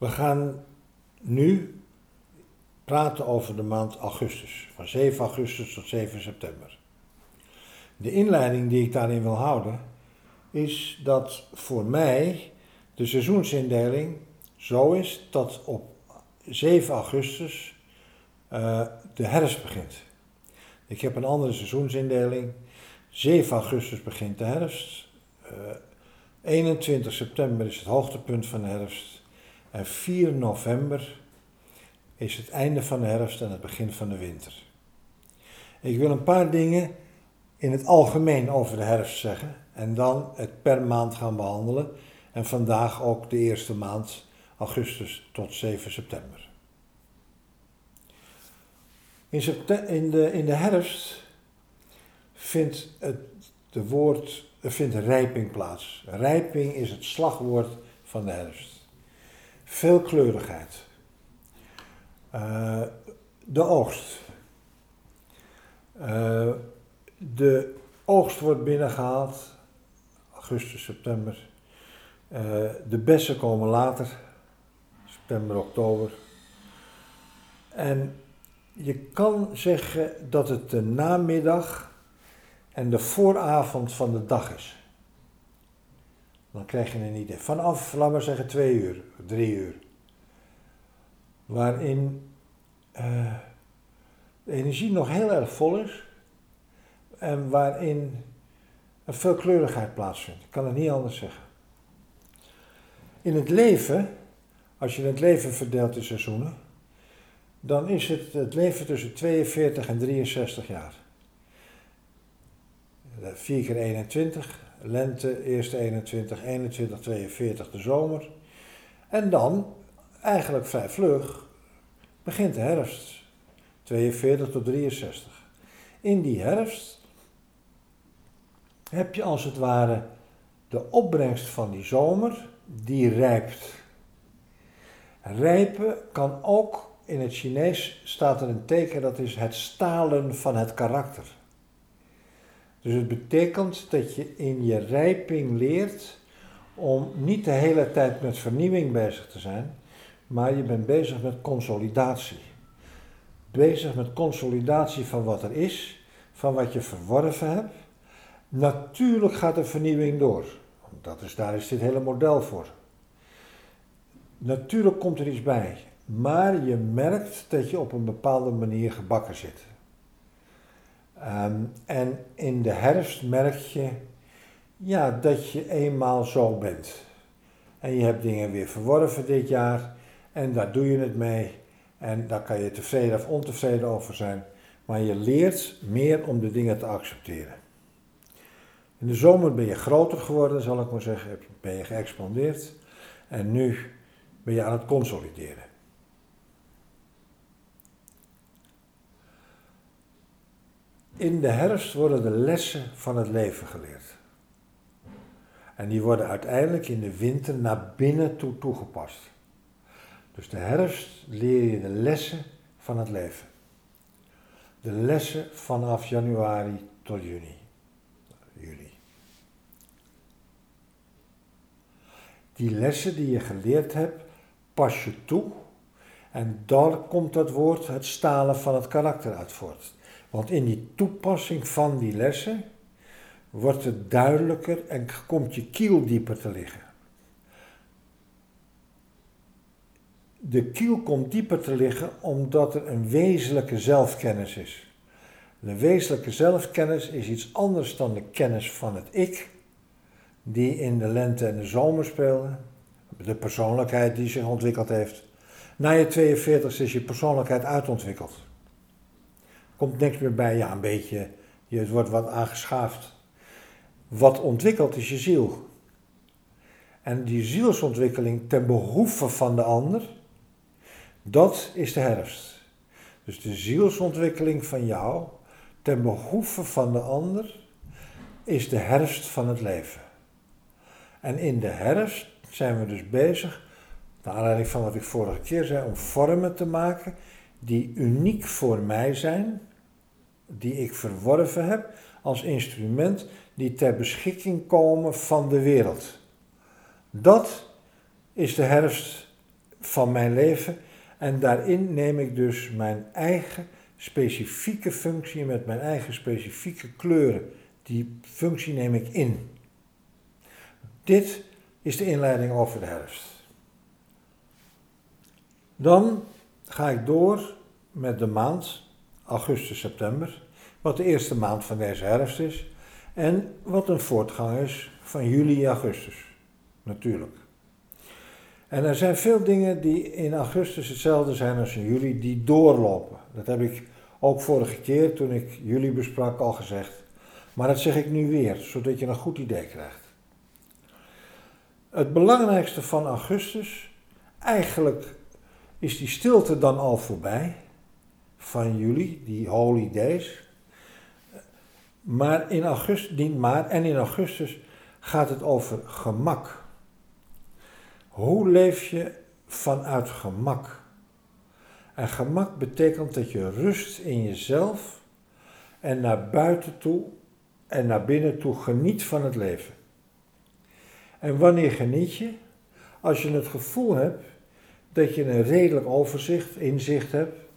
We gaan nu praten over de maand augustus, van 7 augustus tot 7 september. De inleiding die ik daarin wil houden is dat voor mij de seizoensindeling zo is dat op 7 augustus uh, de herfst begint. Ik heb een andere seizoensindeling. 7 augustus begint de herfst. Uh, 21 september is het hoogtepunt van de herfst. En 4 november is het einde van de herfst en het begin van de winter. Ik wil een paar dingen in het algemeen over de herfst zeggen en dan het per maand gaan behandelen. En vandaag ook de eerste maand, augustus tot 7 september. In, de, in de herfst vindt het de woord, vindt rijping plaats. Rijping is het slagwoord van de herfst. Veelkleurigheid. Uh, de oogst. Uh, de oogst wordt binnengehaald, augustus, september. Uh, de bessen komen later, september, oktober. En je kan zeggen dat het de namiddag en de vooravond van de dag is. Dan krijg je een idee. Vanaf, laten we zeggen, twee uur, drie uur. Waarin uh, de energie nog heel erg vol is. En waarin een veelkleurigheid plaatsvindt. Ik kan het niet anders zeggen. In het leven, als je het leven verdeelt in seizoenen, dan is het het leven tussen 42 en 63 jaar. 4 keer 21, lente, eerste 21, 21, 42 de zomer. En dan, eigenlijk vrij vlug, begint de herfst. 42 tot 63. In die herfst heb je als het ware de opbrengst van die zomer, die rijpt. Rijpen kan ook in het Chinees staat er een teken dat is het stalen van het karakter. Dus het betekent dat je in je rijping leert om niet de hele tijd met vernieuwing bezig te zijn, maar je bent bezig met consolidatie. Bezig met consolidatie van wat er is, van wat je verworven hebt. Natuurlijk gaat de vernieuwing door. Dat is, daar is dit hele model voor. Natuurlijk komt er iets bij maar je merkt dat je op een bepaalde manier gebakken zit. Um, en in de herfst merk je ja, dat je eenmaal zo bent. En je hebt dingen weer verworven dit jaar en daar doe je het mee. En daar kan je tevreden of ontevreden over zijn. Maar je leert meer om de dingen te accepteren. In de zomer ben je groter geworden, zal ik maar zeggen. Ben je geëxpandeerd. En nu ben je aan het consolideren. In de herfst worden de lessen van het leven geleerd. En die worden uiteindelijk in de winter naar binnen toe toegepast. Dus de herfst leer je de lessen van het leven. De lessen vanaf januari tot juni. Juli. Die lessen die je geleerd hebt, pas je toe. En daar komt dat woord, het stalen van het karakter uit voort. Want in die toepassing van die lessen wordt het duidelijker en komt je kiel dieper te liggen. De kiel komt dieper te liggen omdat er een wezenlijke zelfkennis is. De wezenlijke zelfkennis is iets anders dan de kennis van het ik, die in de lente en de zomer speelde. De persoonlijkheid die zich ontwikkeld heeft. Na je 42 is je persoonlijkheid uitontwikkeld komt niks meer bij. Ja, een beetje, je wordt wat aangeschaafd. Wat ontwikkelt is je ziel. En die zielsontwikkeling ten behoeve van de ander, dat is de herfst. Dus de zielsontwikkeling van jou ten behoeve van de ander is de herfst van het leven. En in de herfst zijn we dus bezig, naar aanleiding van wat ik vorige keer zei, om vormen te maken die uniek voor mij zijn die ik verworven heb als instrument die ter beschikking komen van de wereld. Dat is de herfst van mijn leven. En daarin neem ik dus mijn eigen specifieke functie met mijn eigen specifieke kleuren. Die functie neem ik in. Dit is de inleiding over de herfst. Dan ga ik door met de maand augustus-september, wat de eerste maand van deze herfst is en wat een voortgang is van juli-augustus, natuurlijk. En er zijn veel dingen die in augustus hetzelfde zijn als in juli, die doorlopen. Dat heb ik ook vorige keer toen ik juli besprak al gezegd. Maar dat zeg ik nu weer, zodat je een goed idee krijgt. Het belangrijkste van augustus, eigenlijk is die stilte dan al voorbij van juli, die holy days. Maar in augustus, niet maar, en in augustus gaat het over gemak. Hoe leef je vanuit gemak? En gemak betekent dat je rust in jezelf en naar buiten toe en naar binnen toe geniet van het leven. En wanneer geniet je? Als je het gevoel hebt dat je een redelijk overzicht, inzicht hebt,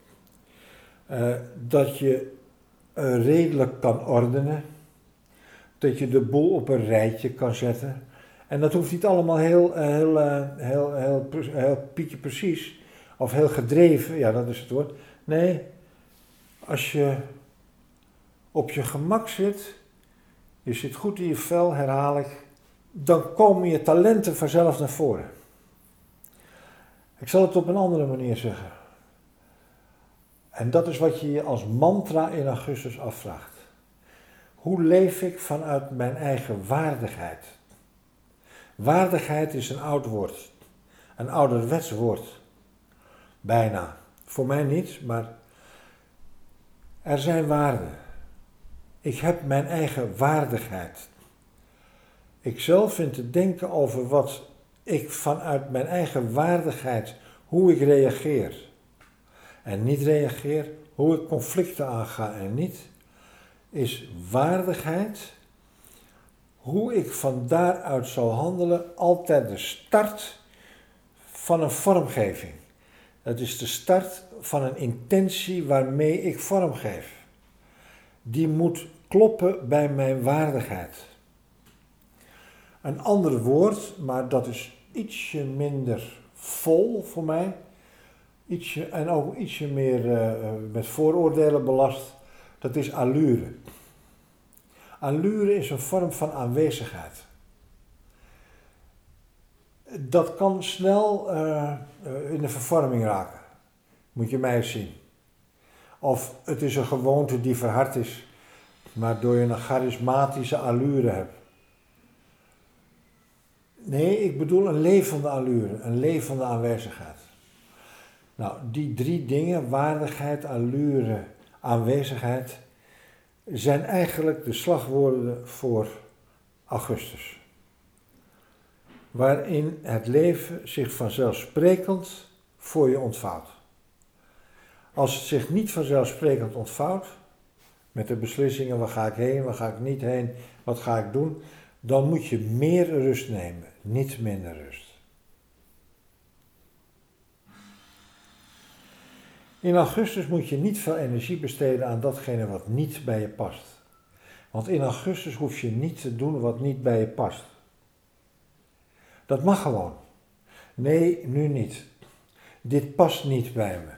uh, dat je uh, redelijk kan ordenen, dat je de boel op een rijtje kan zetten. En dat hoeft niet allemaal heel, uh, heel, heel, heel, heel pietje precies of heel gedreven, ja dat is het woord. Nee, als je op je gemak zit, je zit goed in je vel, herhaal ik, dan komen je talenten vanzelf naar voren. Ik zal het op een andere manier zeggen. En dat is wat je je als mantra in augustus afvraagt. Hoe leef ik vanuit mijn eigen waardigheid? Waardigheid is een oud woord, een ouderwets woord. Bijna. Voor mij niet, maar er zijn waarden. Ik heb mijn eigen waardigheid. Ik zelf vind te denken over wat ik vanuit mijn eigen waardigheid, hoe ik reageer en niet reageer, hoe ik conflicten aanga en niet, is waardigheid, hoe ik van daaruit zal handelen, altijd de start van een vormgeving. Dat is de start van een intentie waarmee ik vormgeef. Die moet kloppen bij mijn waardigheid. Een ander woord, maar dat is ietsje minder vol voor mij. En ook ietsje meer uh, met vooroordelen belast. Dat is allure. Allure is een vorm van aanwezigheid. Dat kan snel uh, in de vervorming raken. Moet je mij eens zien. Of het is een gewoonte die verhard is, waardoor je een charismatische allure hebt. Nee, ik bedoel een levende allure, een levende aanwezigheid. Nou, die drie dingen, waardigheid, allure, aanwezigheid, zijn eigenlijk de slagwoorden voor augustus. Waarin het leven zich vanzelfsprekend voor je ontvouwt. Als het zich niet vanzelfsprekend ontvouwt, met de beslissingen waar ga ik heen, waar ga ik niet heen, wat ga ik doen, dan moet je meer rust nemen, niet minder rust. In augustus moet je niet veel energie besteden aan datgene wat niet bij je past. Want in augustus hoef je niet te doen wat niet bij je past. Dat mag gewoon. Nee, nu niet. Dit past niet bij me.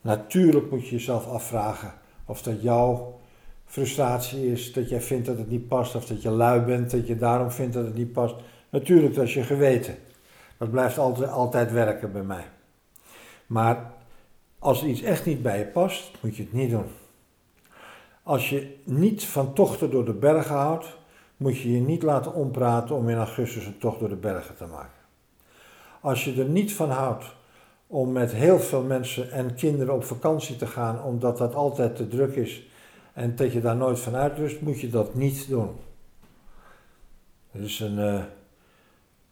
Natuurlijk moet je jezelf afvragen of dat jouw frustratie is, dat jij vindt dat het niet past, of dat je lui bent, dat je daarom vindt dat het niet past. Natuurlijk, dat is je geweten. Dat blijft altijd, altijd werken bij mij. Maar als iets echt niet bij je past, moet je het niet doen. Als je niet van tochten door de bergen houdt, moet je je niet laten ompraten om in augustus een tocht door de bergen te maken. Als je er niet van houdt om met heel veel mensen en kinderen op vakantie te gaan, omdat dat altijd te druk is en dat je daar nooit van uitrust, moet je dat niet doen. Dat is een uh,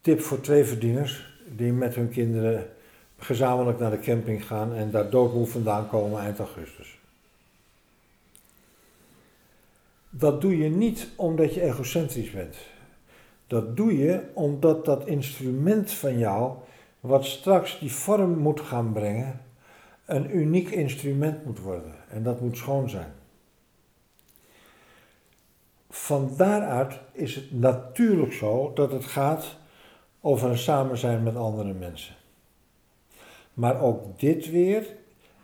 tip voor twee verdieners die met hun kinderen gezamenlijk naar de camping gaan en daar doodmoe vandaan komen eind augustus. Dat doe je niet omdat je egocentrisch bent. Dat doe je omdat dat instrument van jou wat straks die vorm moet gaan brengen, een uniek instrument moet worden. En dat moet schoon zijn. Van daaruit is het natuurlijk zo dat het gaat over een samen zijn met andere mensen. Maar ook dit weer,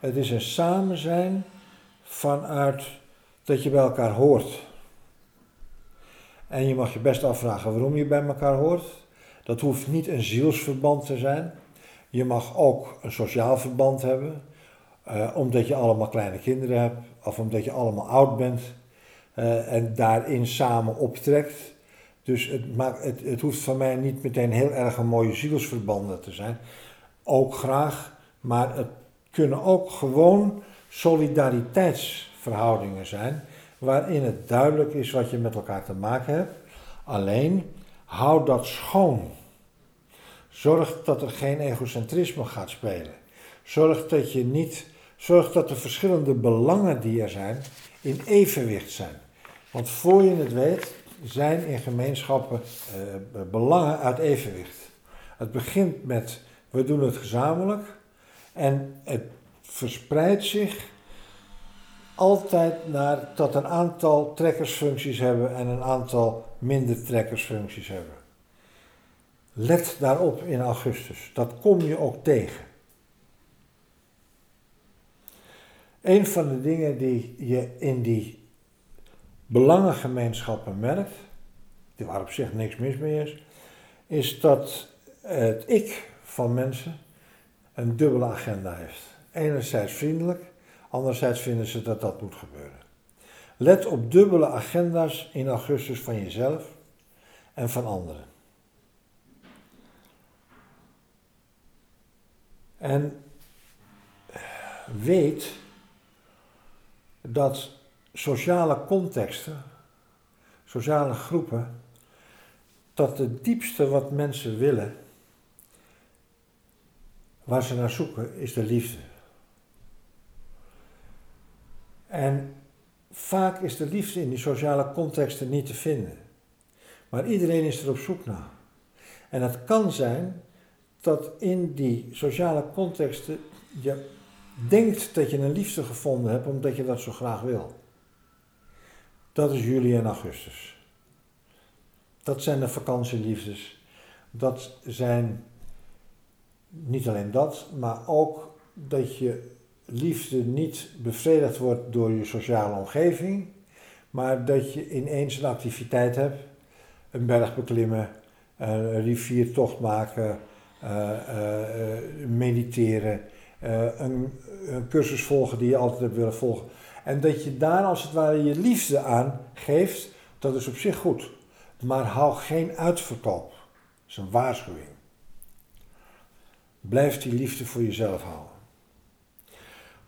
het is een samen zijn vanuit dat je bij elkaar hoort. En je mag je best afvragen waarom je bij elkaar hoort. Dat hoeft niet een zielsverband te zijn. Je mag ook een sociaal verband hebben, eh, omdat je allemaal kleine kinderen hebt, of omdat je allemaal oud bent uh, en daarin samen optrekt. Dus het, maakt, het, het hoeft van mij niet meteen heel erg een mooie zielsverbanden te zijn. Ook graag, maar het kunnen ook gewoon solidariteitsverhoudingen zijn, waarin het duidelijk is wat je met elkaar te maken hebt. Alleen, hou dat schoon. Zorg dat er geen egocentrisme gaat spelen. Zorg dat je niet, zorg dat de verschillende belangen die er zijn in evenwicht zijn. Want voor je het weet, zijn in gemeenschappen eh, belangen uit evenwicht. Het begint met we doen het gezamenlijk en het verspreidt zich altijd naar dat een aantal trekkersfuncties hebben en een aantal minder trekkersfuncties hebben. Let daarop in augustus. Dat kom je ook tegen. Een van de dingen die je in die belangengemeenschappen merkt, waar op zich niks mis mee is, is dat het ik van mensen een dubbele agenda heeft. Enerzijds vriendelijk, anderzijds vinden ze dat dat moet gebeuren. Let op dubbele agenda's in augustus van jezelf en van anderen. En weet dat sociale contexten, sociale groepen, dat het diepste wat mensen willen, waar ze naar zoeken, is de liefde. En vaak is de liefde in die sociale contexten niet te vinden. Maar iedereen is er op zoek naar. En het kan zijn dat in die sociale contexten je denkt dat je een liefde gevonden hebt omdat je dat zo graag wil. Dat is juli en augustus. Dat zijn de vakantieliefdes. Dat zijn niet alleen dat, maar ook dat je liefde niet bevredigd wordt door je sociale omgeving, maar dat je ineens een activiteit hebt, een berg beklimmen, een riviertocht maken, uh, uh, mediteren, een, een cursus volgen die je altijd hebt willen volgen. En dat je daar als het ware je liefde aan geeft, dat is op zich goed. Maar hou geen uitverkoop. Dat is een waarschuwing. Blijf die liefde voor jezelf houden.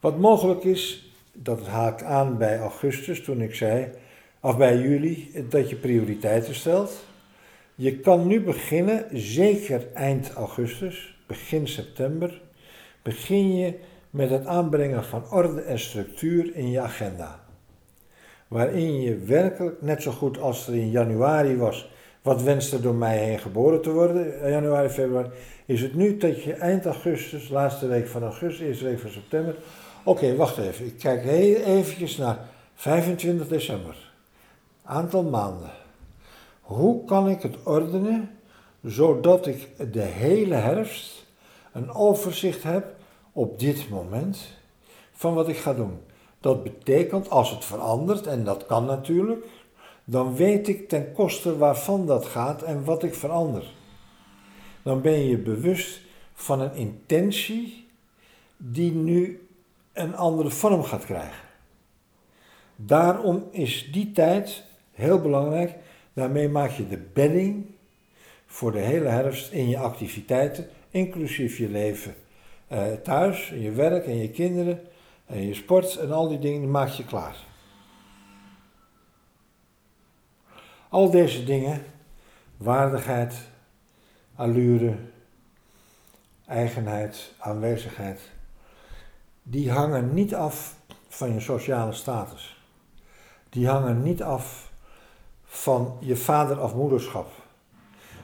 Wat mogelijk is, dat haakt aan bij augustus toen ik zei, of bij juli, dat je prioriteiten stelt. Je kan nu beginnen, zeker eind augustus, begin september, begin je met het aanbrengen van orde en structuur in je agenda. Waarin je werkelijk, net zo goed als er in januari was, wat wenste door mij heen geboren te worden, januari, februari, is het nu dat je eind augustus, laatste week van augustus, eerste week van september, oké, wacht even, ik kijk heel eventjes naar 25 december, aantal maanden. Hoe kan ik het ordenen zodat ik de hele herfst een overzicht heb op dit moment van wat ik ga doen. Dat betekent als het verandert, en dat kan natuurlijk, dan weet ik ten koste waarvan dat gaat en wat ik verander. Dan ben je bewust van een intentie die nu een andere vorm gaat krijgen. Daarom is die tijd heel belangrijk. Daarmee maak je de bedding voor de hele herfst in je activiteiten, inclusief je leven uh, thuis, je werk en je kinderen en je sport en al die dingen, maak je klaar. Al deze dingen, waardigheid, allure, eigenheid, aanwezigheid, die hangen niet af van je sociale status. Die hangen niet af van je vader of moederschap.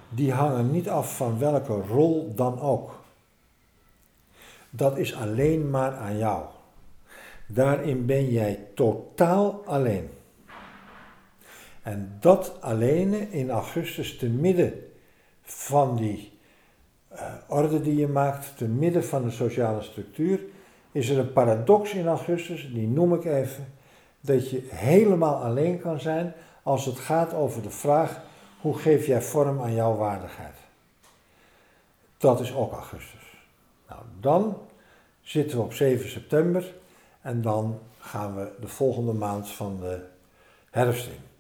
Die hangen niet af van welke rol dan ook. dat is alleen maar aan jou. Daarin ben jij totaal alleen. En dat alleen in augustus, te midden van die uh, orde die je maakt, te midden van de sociale structuur, is er een paradox in augustus, die noem ik even, dat je helemaal alleen kan zijn als het gaat over de vraag hoe geef jij vorm aan jouw waardigheid. Dat is ook augustus. Nou, dan zitten we op 7 september en dan gaan we de volgende maand van de herfst in.